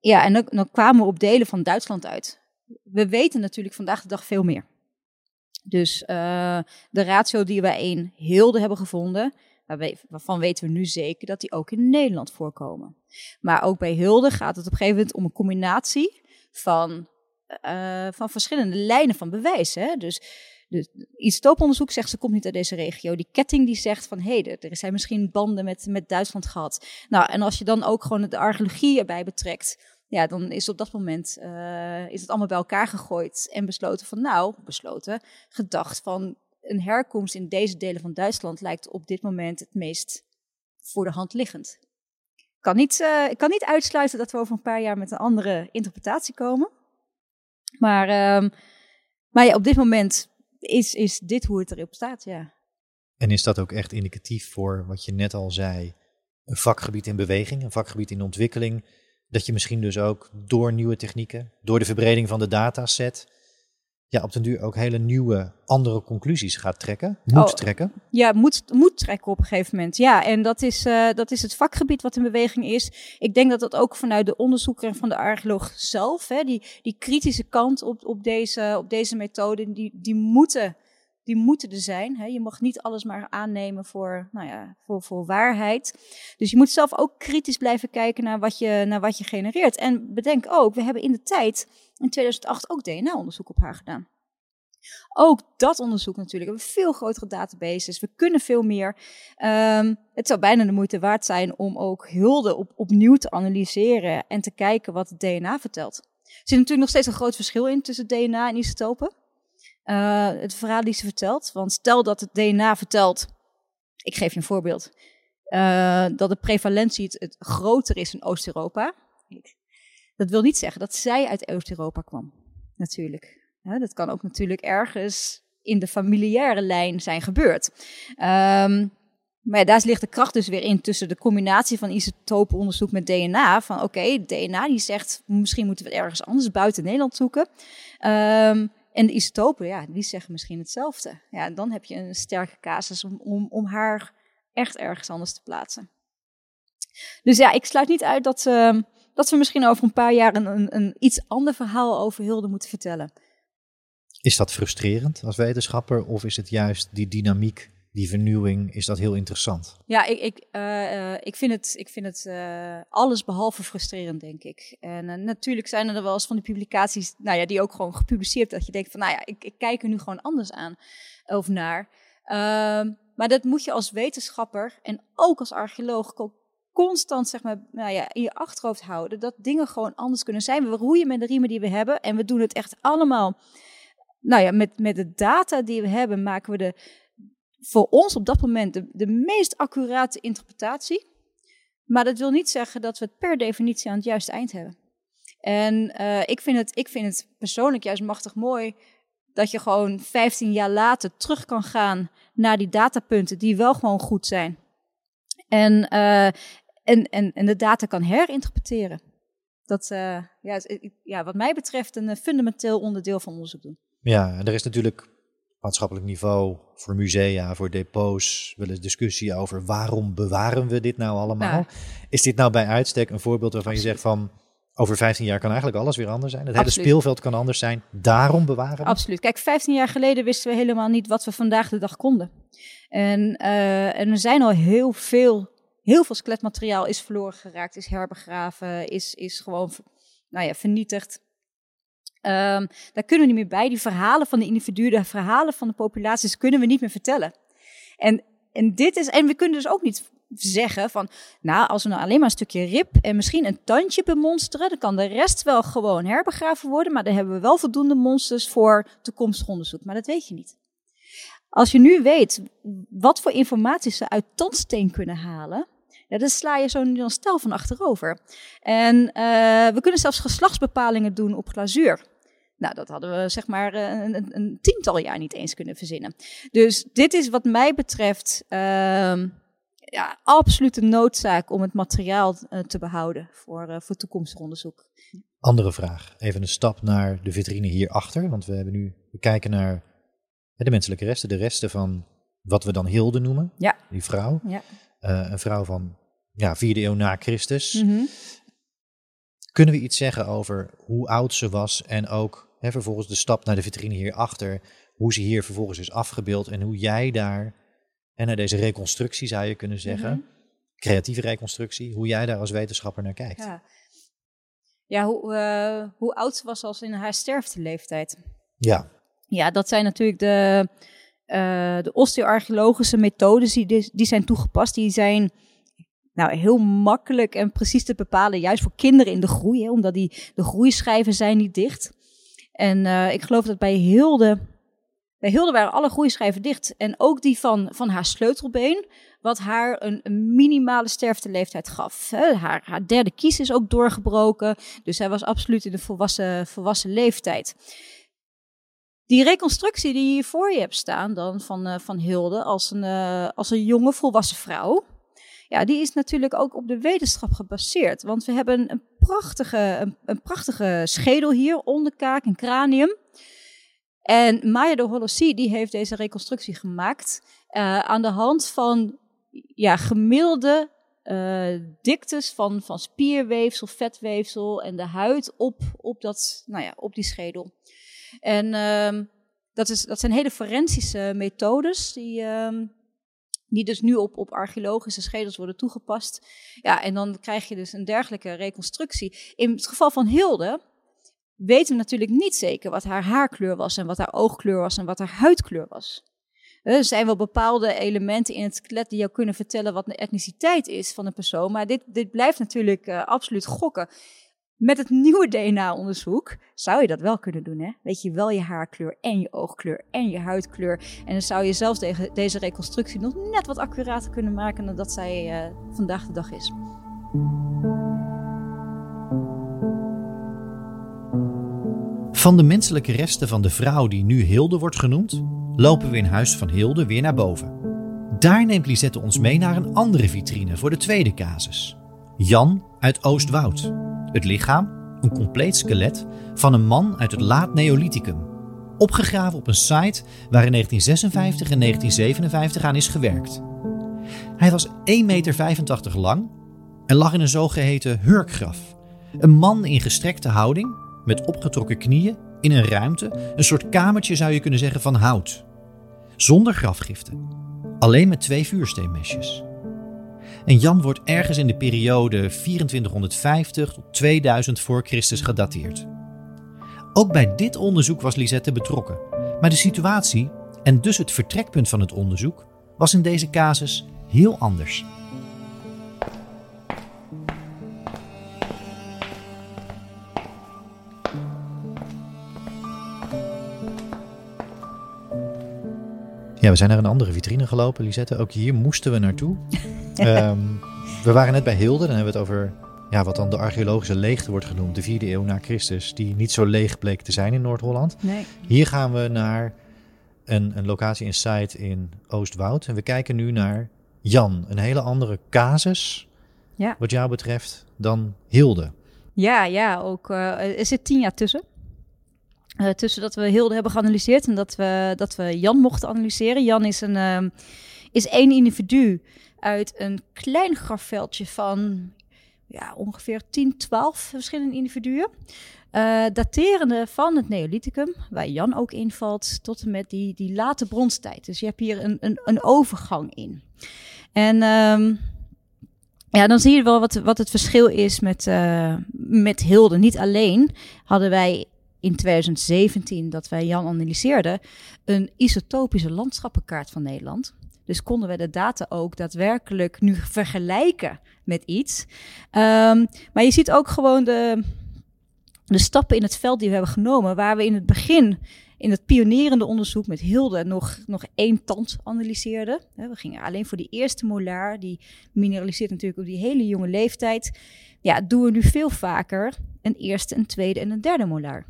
Ja, en dan, dan kwamen we op delen van Duitsland uit. We weten natuurlijk vandaag de dag veel meer. Dus uh, de ratio die wij in Hilde hebben gevonden, waarvan weten we nu zeker dat die ook in Nederland voorkomen. Maar ook bij Hilde gaat het op een gegeven moment om een combinatie van, uh, van verschillende lijnen van bewijs. Hè? Dus dus isotooponderzoek zegt ze komt niet uit deze regio. Die ketting die zegt van hé, hey, er zijn misschien banden met, met Duitsland gehad. Nou, en als je dan ook gewoon de archeologie erbij betrekt, ja, dan is op dat moment uh, is het allemaal bij elkaar gegooid en besloten van nou, besloten, gedacht van een herkomst in deze delen van Duitsland lijkt op dit moment het meest voor de hand liggend. Ik kan niet, uh, ik kan niet uitsluiten dat we over een paar jaar met een andere interpretatie komen. Maar, uh, maar ja, op dit moment is, is dit hoe het erop staat, ja. En is dat ook echt indicatief voor wat je net al zei, een vakgebied in beweging, een vakgebied in ontwikkeling, dat je misschien dus ook door nieuwe technieken, door de verbreding van de dataset, ja, op den duur ook hele nieuwe, andere conclusies gaat trekken, moet oh, trekken. Ja, moet, moet trekken op een gegeven moment. Ja, en dat is, uh, dat is het vakgebied wat in beweging is. Ik denk dat dat ook vanuit de onderzoeker en van de archeoloog zelf, hè, die, die kritische kant op, op, deze, op deze methode, die, die moeten die moeten er zijn. Hè. Je mag niet alles maar aannemen voor, nou ja, voor, voor waarheid. Dus je moet zelf ook kritisch blijven kijken naar wat, je, naar wat je genereert. En bedenk ook, we hebben in de tijd, in 2008, ook DNA-onderzoek op haar gedaan. Ook dat onderzoek natuurlijk. We hebben veel grotere databases. We kunnen veel meer. Um, het zou bijna de moeite waard zijn om ook hulde op, opnieuw te analyseren en te kijken wat het DNA vertelt. Er zit natuurlijk nog steeds een groot verschil in tussen DNA en isotopen. Uh, het verhaal die ze vertelt. Want stel dat het DNA vertelt, ik geef je een voorbeeld, uh, dat de prevalentie het, groter is in Oost-Europa. Dat wil niet zeggen dat zij uit Oost-Europa kwam, natuurlijk. Dat kan ook natuurlijk ergens in de familiaire lijn zijn gebeurd. Um, maar ja, daar ligt de kracht dus weer in tussen de combinatie van isotopenonderzoek met DNA. Van oké, DNA die zegt misschien moeten we ergens anders buiten Nederland zoeken. Um, en de isotopen, ja, die zeggen misschien hetzelfde. Ja, dan heb je een sterke casus om, om, om haar echt ergens anders te plaatsen. Dus ja, ik sluit niet uit dat, uh, dat we misschien over een paar jaar een, een, een iets ander verhaal over Hilde moeten vertellen. Is dat frustrerend als wetenschapper of is het juist die dynamiek die vernieuwing, is dat heel interessant. Ja, ik, ik, uh, ik vind het, ik vind het uh, alles behalve frustrerend, denk ik. En natuurlijk zijn er wel eens van die publicaties, nou ja, die ook gewoon gepubliceerd, dat je denkt van, nou ja, ik, ik kijk er nu gewoon anders aan of naar. Ehm, maar dat moet je als wetenschapper en ook als archeoloog constant zeg maar, nou ja, in je achterhoofd houden. Dat dingen gewoon anders kunnen zijn. We roeien met de riemen die we hebben. En we doen het echt allemaal. Nou ja, met, met de data die we hebben, maken we de, voor ons op dat moment de, meest accurate interpretatie. Maar dat wil niet zeggen dat we het per definitie aan het juiste eind hebben. En uh, ik, vind het, ik vind het persoonlijk juist machtig mooi dat je gewoon 15 jaar later terug kan gaan naar die datapunten die wel gewoon goed zijn. En, uh, en, en, en de data kan herinterpreteren. Dat uh, ja, ja, wat mij betreft een fundamenteel onderdeel van onderzoek doen. Ja, er is natuurlijk maatschappelijk niveau, voor musea, voor depots, wel eens discussie over waarom bewaren we dit nou allemaal? Is dit nou bij uitstek een voorbeeld waarvan je zegt van over 15 jaar kan eigenlijk alles weer anders zijn? Het hele speelveld kan anders zijn, daarom bewaren we? Absoluut. Kijk, 15 jaar geleden wisten we helemaal niet wat we vandaag de dag konden. En, uh, en er zijn al heel veel, heel veel skeletmateriaal is verloren geraakt, is herbegraven, is, is gewoon nou ja, vernietigd. Um, daar kunnen we niet meer bij. Die verhalen van de individuen, de verhalen van de populaties kunnen we niet meer vertellen. En, en dit is, en we kunnen dus ook niet zeggen van, nou, als we nou alleen maar een stukje rib en misschien een tandje bemonsteren, dan kan de rest wel gewoon herbegraven worden, maar dan hebben we wel voldoende monsters voor toekomstig onderzoek. Maar dat weet je niet. Als je nu weet wat voor informatie ze uit tandsteen kunnen halen, dan sla je zo'n stel van achterover. En uh, we kunnen zelfs geslachtsbepalingen doen op glazuur. Nou, dat hadden we zeg maar eh, een, een, tiental jaar niet eens kunnen verzinnen. Dus dit is wat mij betreft uh, ja, absoluut een noodzaak om het materiaal uh, te behouden voor, uh, voor toekomstig onderzoek. Andere vraag. Even een stap naar de vitrine hierachter. Want we hebben nu, we kijken naar de menselijke resten, de resten van wat we dan Hilde noemen. Ja. Die vrouw. Ja. een vrouw van ja, vierde eeuw na Christus. Mm -hmm. Kunnen we iets zeggen over hoe oud ze was en ook Hè, vervolgens de stap naar de vitrine hierachter, hoe ze hier vervolgens is afgebeeld en hoe jij daar, en naar deze reconstructie zou je kunnen zeggen, mhm. creatieve reconstructie, hoe jij daar als wetenschapper naar kijkt. Ja, ja hoe, uh, hoe oud ze was als in haar sterfteleeftijd. Ja. Ja, dat zijn natuurlijk de, uh, de osteoarcheologische methodes die, die zijn toegepast. Die zijn nou, heel makkelijk en precies te bepalen, juist voor kinderen in de groei, hè, omdat die, de groeischijven zijn niet dicht. En uh, ik geloof dat bij Hilde, bij Hilde waren alle groeischijven dicht. En ook die van, van haar sleutelbeen, wat haar een, minimale sterfteleeftijd gaf. Haar, derde kies is ook doorgebroken, dus zij was absoluut in de volwassen, volwassen leeftijd. Die reconstructie die je voor je hebt staan dan van, uh, van Hilde als een, uh, als een jonge volwassen vrouw, ja, die is natuurlijk ook op de wetenschap gebaseerd. Want we hebben een prachtige, een, een prachtige schedel hier, onderkaak en cranium. En Maya de Holossi die heeft deze reconstructie gemaakt uh, aan de hand van ja, gemiddelde uh, diktes van, van spierweefsel, vetweefsel en de huid op, op, dat, nou ja, op die schedel. En uh, dat, is, dat zijn hele forensische methodes die, uh, die dus nu op, op archeologische schedels worden toegepast. Ja, en dan krijg je dus een dergelijke reconstructie. In het geval van Hilde weten we natuurlijk niet zeker wat haar haarkleur was en wat haar oogkleur was en wat haar huidkleur was. Er zijn wel bepaalde elementen in het skelet die jou kunnen vertellen wat de etniciteit is van een persoon, maar dit, dit blijft natuurlijk uh, absoluut gokken. Met het nieuwe DNA-onderzoek zou je dat wel kunnen doen. Hè? Weet je wel je haarkleur en je oogkleur en je huidkleur. En dan zou je zelfs deze reconstructie nog net wat accurater kunnen maken dan dat zij uh, vandaag de dag is. Van de menselijke resten van de vrouw die nu Hilde wordt genoemd, lopen we in huis van Hilde weer naar boven. Daar neemt Lisette ons mee naar een andere vitrine voor de tweede casus. Jan uit Oostwoud. Het lichaam, een compleet skelet van een man uit het laat Neolithicum. Opgegraven op een site waar in 1956 en 1957 aan is gewerkt. Hij was 1,85 meter lang en lag in een zogeheten hurkgraf. Een man in gestrekte houding, met opgetrokken knieën, in een ruimte, een soort kamertje zou je kunnen zeggen van hout. Zonder grafgiften, alleen met twee vuursteenmesjes. En Jan wordt ergens in de periode 2450 tot 2000 voor Christus gedateerd. Ook bij dit onderzoek was Lisette betrokken, maar de situatie en dus het vertrekpunt van het onderzoek was in deze casus heel anders. Ja, we zijn naar een andere vitrine gelopen, Lisette. Ook hier moesten we naartoe. Ehm, we waren net bij Hilde. Dan hebben we het over ja, wat dan de archeologische leegte wordt genoemd. De vierde eeuw na Christus. Die niet zo leeg bleek te zijn in Noord-Holland. Nee. Hier gaan we naar een, een locatie in site in Oostwoud. En we kijken nu naar Jan. Een hele andere casus, ja. wat jou betreft, dan Hilde. Ja, ja ook, uh, er zit tien jaar tussen. Uh, tussen dat we Hilde hebben geanalyseerd en dat we, dat we Jan mochten analyseren. Jan is, een, uh, is één individu uit een klein grafveldje van ja, ongeveer 10, 12 verschillende individuen. Uh, daterende van het Neolithicum, waar Jan ook invalt, tot en met die, die late bronstijd. Dus je hebt hier een, een, een overgang in. En um, ja, dan zie je wel wat, wat het verschil is met, uh, met Hilde. Niet alleen hadden wij in 2017, dat wij Jan analyseerden, een isotopische landschappenkaart van Nederland. Dus konden we de data ook daadwerkelijk nu vergelijken met iets. Um, maar je ziet ook gewoon de, de stappen in het veld die we hebben genomen, waar we in het begin in het pionerende onderzoek met Hilde nog, nog één tand analyseerden. We gingen alleen voor die eerste molaar, die mineraliseert natuurlijk op die hele jonge leeftijd. Ja, doen we nu veel vaker een eerste, een tweede en een derde molaar.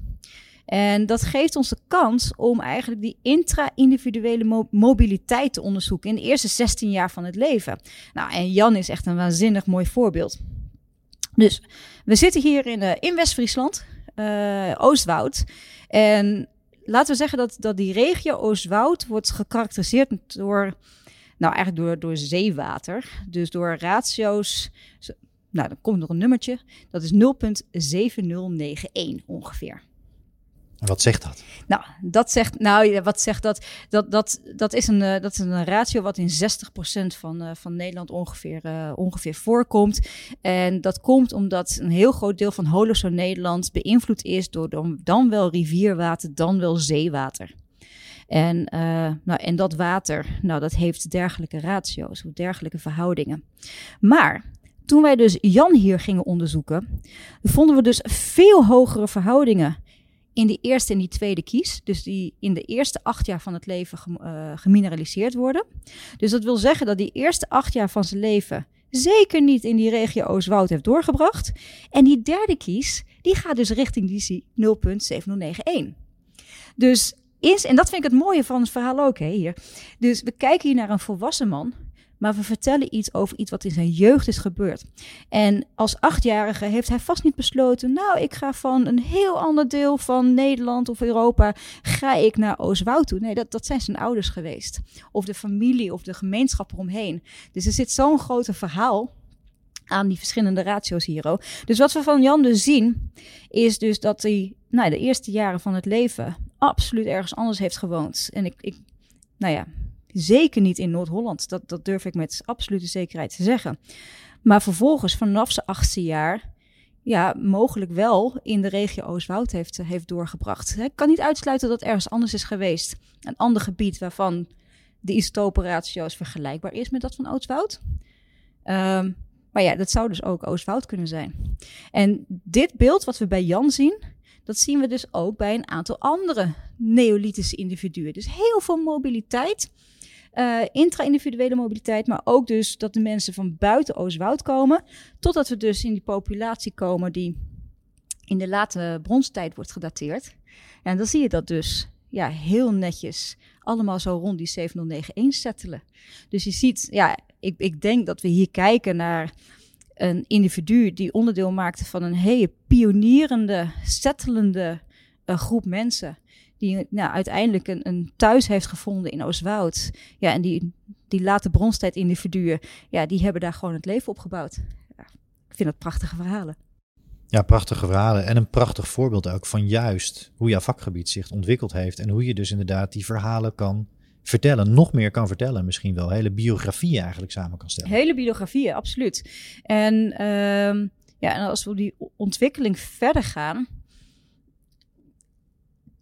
En dat geeft ons de kans om eigenlijk die intra-individuele mo mobiliteit te onderzoeken in de eerste 16 jaar van het leven. Nou, en Jan is echt een waanzinnig mooi voorbeeld. Dus we zitten hier in, uh, in West-Friesland, uh, Oostwoud. En laten we zeggen dat, dat die regio Oostwoud wordt gekarakteriseerd door, nou eigenlijk door, door zeewater. Dus door ratio's, nou dan komt nog een nummertje, dat is 0,7091 ongeveer. Wat zegt dat? Nou, dat zegt, nou, wat zegt dat? Dat, dat, dat, is, een, uh, dat is een ratio wat in 60% van, uh, van Nederland ongeveer, uh, ongeveer voorkomt. En dat komt omdat een heel groot deel van Holozo Nederland beïnvloed is door dan, dan wel rivierwater, dan wel zeewater. En, nou, en dat water, nou, dat heeft dergelijke ratio's, dergelijke verhoudingen. Maar toen wij dus Jan hier gingen onderzoeken, vonden we dus veel hogere verhoudingen in die eerste en die tweede kies. Dus die in de eerste acht jaar van het leven uh, gemineraliseerd worden. Dus dat wil zeggen dat die eerste acht jaar van zijn leven zeker niet in die regio Oostwoud heeft doorgebracht. En die derde kies, die gaat dus richting die 0.7091. Dus en dat vind ik het mooie van het verhaal ook hè, hier. Dus we kijken hier naar een volwassen man maar we vertellen iets over iets wat in zijn jeugd is gebeurd. En als achtjarige heeft hij vast niet besloten, nou, ik ga van een heel ander deel van Nederland of Europa, ga ik naar Oostwoud toe. Nee, dat, dat zijn zijn ouders geweest. Of de familie of de gemeenschap eromheen. Dus er zit zo'n groot verhaal aan die verschillende ratio's hier. Dus wat we van Jan dus zien, is dus dat hij nou, de eerste jaren van het leven absoluut ergens anders heeft gewoond. En ik, ik nou ja, Zeker niet in Noord-Holland. Dat, dat durf ik met absolute zekerheid te zeggen. Maar vervolgens, vanaf zijn achtste jaar, ja, mogelijk wel in de regio Oostwoud heeft, heeft doorgebracht. Ik kan niet uitsluiten dat ergens anders is geweest. Een ander gebied waarvan de isotopenratio's vergelijkbaar is met dat van Oostwoud. Um, Maar ja, dat zou dus ook Oostwoud kunnen zijn. En dit beeld wat we bij Jan zien, dat zien we dus ook bij een aantal andere neolithische individuen. Dus heel veel mobiliteit, uh, intra-individuele mobiliteit, maar ook dus dat de mensen van buiten Oostwoud komen, totdat we dus in die populatie komen die in de late bronstijd wordt gedateerd. En dan zie je dat dus ja, heel netjes allemaal zo rond die 7091 settelen. Dus je ziet, ja, ik, ik denk dat we hier kijken naar een individu die onderdeel maakte van een hele pionierende, settelende uh, groep mensen. Die nou, uiteindelijk een, een, thuis heeft gevonden in Oostwoud. Ja, en die, die late bronstijd-individuen, ja, die hebben daar gewoon het leven opgebouwd. Ja, ik vind dat prachtige verhalen. Ja, prachtige verhalen. En een prachtig voorbeeld ook van juist hoe jouw vakgebied zich ontwikkeld heeft. En hoe je dus inderdaad die verhalen kan vertellen, nog meer kan vertellen, misschien wel hele biografieën eigenlijk samen kan stellen. Hele biografieën, absoluut. En, uh, ja, en als we die ontwikkeling verder gaan,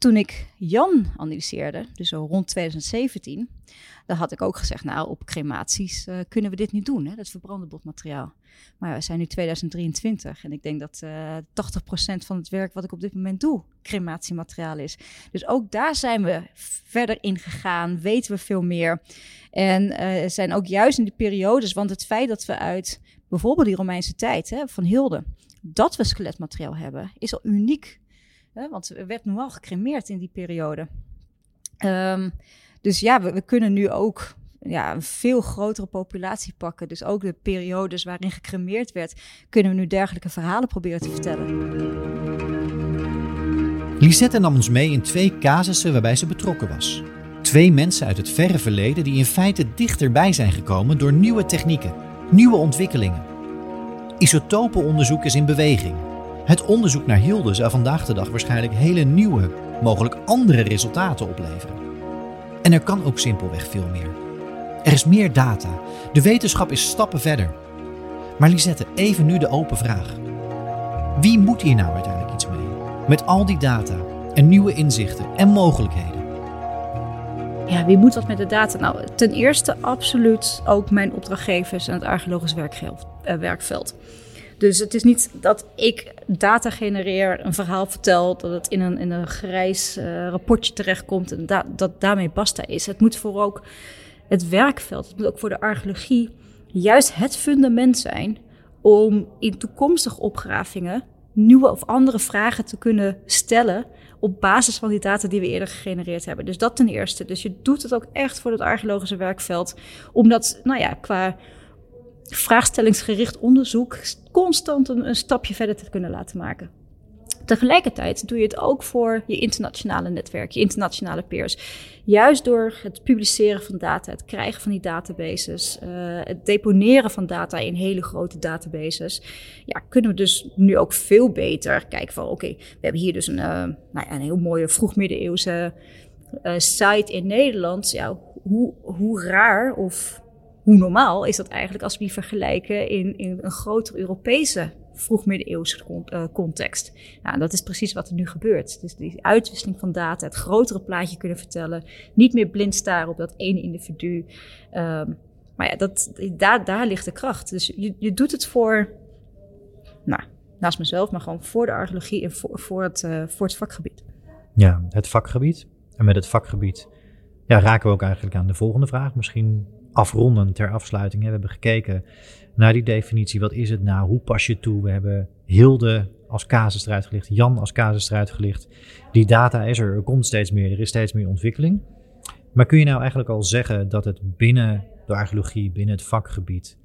toen ik Jan analyseerde, dus rond 2017, dan had ik ook gezegd, nou, op crematies uh, kunnen we dit niet doen, hè, dat verbrande botmateriaal. Maar we zijn nu 2023 en ik denk dat uh, eh, 80% van het werk wat ik op dit moment doe, crematiemateriaal is. Dus ook daar zijn we verder in gegaan, weten we veel meer. En uh, zijn ook juist in die periodes, want het feit dat we uit bijvoorbeeld die Romeinse tijd hè, van Hilde, dat we skeletmateriaal hebben, is al uniek. Hè, want er werd nu al gecremeerd in die periode. Um, dus ja, we, we kunnen nu ook ja, een veel grotere populatie pakken. Dus ook de periodes waarin gecremeerd werd, kunnen we nu dergelijke verhalen proberen te vertellen. Lisette nam ons mee in twee casussen waarbij ze betrokken was. Twee mensen uit het verre verleden die in feite dichterbij zijn gekomen door nieuwe technieken, nieuwe ontwikkelingen. Isotopenonderzoek is in beweging. Het onderzoek naar Hilde zou vandaag de dag waarschijnlijk hele nieuwe, mogelijk andere resultaten opleveren. En er kan ook simpelweg veel meer. Er is meer data. De wetenschap is stappen verder. Maar Lisette, even nu de open vraag. Wie moet hier nou uiteindelijk iets mee? Met al die data en nieuwe inzichten en mogelijkheden. Ja, wie moet wat met de data? Nou, ten eerste absoluut ook mijn opdrachtgevers en het archeologisch eh, werkveld. Dus het is niet dat ik data genereer, een verhaal vertel, dat het in een, in een grijs uh, rapportje terechtkomt en dat daarmee basta is. Het moet voor ook het werkveld, het moet ook voor de archeologie juist het fundament zijn om in toekomstige opgravingen nieuwe of andere vragen te kunnen stellen op basis van die data die we eerder gegenereerd hebben. Dus dat ten eerste. Dus je doet het ook echt voor het archeologische werkveld, omdat, nou ja, qua vraagstellingsgericht onderzoek constant een, stapje verder te kunnen laten maken. Tegelijkertijd doe je het ook voor je internationale netwerk, je internationale peers. Juist door het publiceren van data, het krijgen van die databases, uh, het deponeren van data in hele grote databases, ja, kunnen we dus nu ook veel beter kijken van oké, we hebben hier dus een, uh, nou ja, een heel mooie vroegmiddeleeuwse uh, site in Nederland. Ja, hoe, hoe raar of hoe normaal is dat eigenlijk als we die vergelijken in, in een grotere Europese vroegmiddeleeuwse uh, context. Nou, dat is precies wat er nu gebeurt. Dus die uitwisseling van data, het grotere plaatje kunnen vertellen, niet meer blind staren op dat ene individu. Um, maar ja, dat, daar, daar ligt de kracht. Dus je, je doet het voor, nou, naast mezelf, maar gewoon voor de archeologie en voor, voor, het, uh, voor het vakgebied. Ja, het vakgebied. En met het vakgebied ja, raken we ook eigenlijk aan de volgende vraag. Misschien afronden ter afsluiting. We hebben gekeken naar die definitie. Wat is het nou? Hoe pas je toe? We hebben Hilde als casus eruit gelicht, Jan als casus gelicht. Die data is er, er komt steeds meer, er is steeds meer ontwikkeling. Maar kun je nou eigenlijk al zeggen dat het binnen de archeologie, binnen het vakgebied,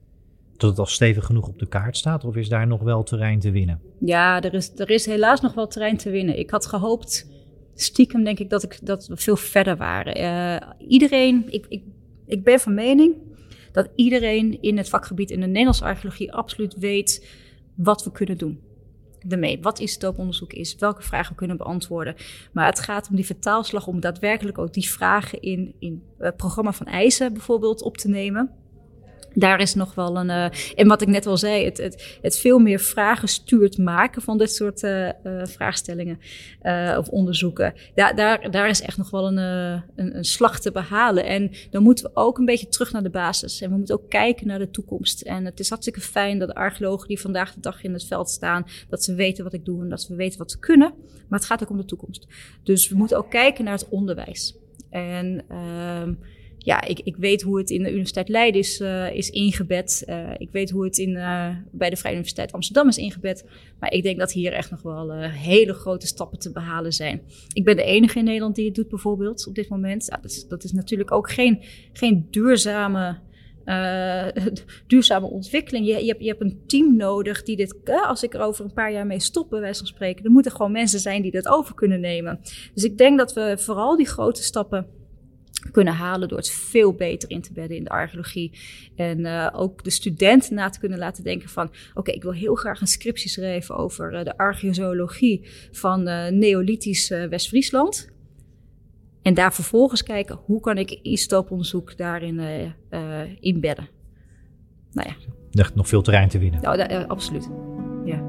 dat het al stevig genoeg op de kaart staat? Of is daar nog wel terrein te winnen? Ja, er is, er is helaas nog wel terrein te winnen. Ik had gehoopt, stiekem denk ik, dat, ik, dat we veel verder waren. Uh, iedereen, ik, ik ik ben van mening dat iedereen in het vakgebied in de Nederlandse archeologie absoluut weet wat we kunnen doen. Daarmee, wat isotooponderzoek is, welke vragen we kunnen beantwoorden. Maar het gaat om die vertaalslag, om daadwerkelijk ook die vragen in, in het programma van eisen bijvoorbeeld op te nemen. Daar is nog wel een. Uh, en wat ik net al zei, het, het, het veel meer vragen stuurt maken van dit soort uh, uh, vraagstellingen of onderzoeken. Daar, daar, daar is echt nog wel een, een, een, slag te behalen. En dan moeten we ook een beetje terug naar de basis. En we moeten ook kijken naar de toekomst. En het is hartstikke fijn dat de archeologen die vandaag de dag in het veld staan, dat ze weten wat ik doe en dat ze weten wat ze kunnen. Maar het gaat ook om de toekomst. Dus we moeten ook kijken naar het onderwijs. En. Ehm, ja, ik, ik weet hoe het in de Universiteit Leiden is, uh, is ingebed. Uh, ik weet hoe het in, uh, bij de Vrije Universiteit Amsterdam is ingebed. Maar ik denk dat hier echt nog wel hele grote stappen te behalen zijn. Ik ben de enige in Nederland die het doet, bijvoorbeeld, op dit moment. Dat, is, dat is natuurlijk ook geen, geen duurzame. duurzame ontwikkeling. Je, je, hebt, je hebt een team nodig die dit, als ik er over een paar jaar mee stop, bij van spreken, er moeten gewoon mensen zijn die dat over kunnen nemen. Dus ik denk dat we vooral die grote stappen kunnen halen door het veel beter in te bedden in de archeologie. En uh, ook de studenten na te kunnen laten denken van... oké, ik wil heel graag een scriptie schrijven over uh, de archeologie van uh, Neolithisch West-Friesland. En daar vervolgens kijken, hoe kan ik isotooponderzoek daarin inbedden? Nou ja. Er nog veel terrein te winnen. Nou, absoluut, ja.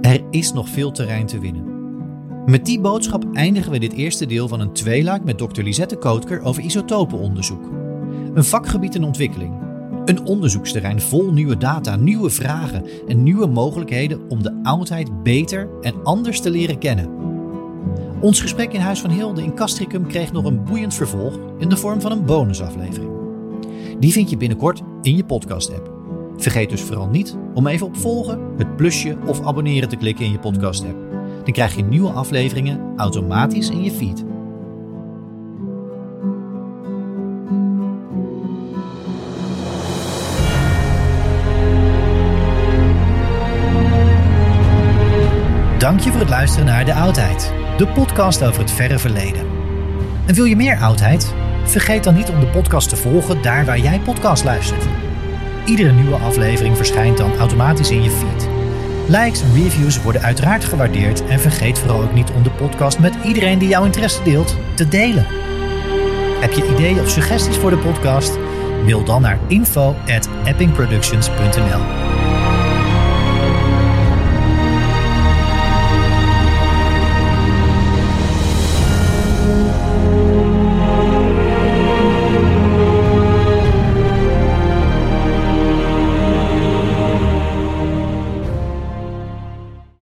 Er is nog veel terrein te winnen. Met die boodschap eindigen we dit eerste deel van een tweeluik met Dr. Lisette Kootker over isotopenonderzoek. Een vakgebied in ontwikkeling. Een onderzoeksterrein vol nieuwe data, nieuwe vragen en nieuwe mogelijkheden om de oudheid beter en anders te leren kennen. Ons gesprek in Huis van Hilde in Castricum kreeg nog een boeiend vervolg in de vorm van een bonusaflevering. Die vind je binnenkort in je podcast-app. Vergeet dus vooral niet om even op volgen, het plusje of abonneren te klikken in je podcast-app. Dan krijg je nieuwe afleveringen automatisch in je feed. Dank je voor het luisteren naar De Oudheid, de podcast over het verre verleden. En wil je meer oudheid? Vergeet dan niet om de podcast te volgen daar waar jij podcast luistert. Iedere nieuwe aflevering verschijnt dan automatisch in je feed. Likes en reviews worden uiteraard gewaardeerd en vergeet vooral ook niet om de podcast met iedereen die jouw interesse deelt te delen. Heb je ideeën of suggesties voor de podcast? Mail dan naar info@eppingproductions.nl.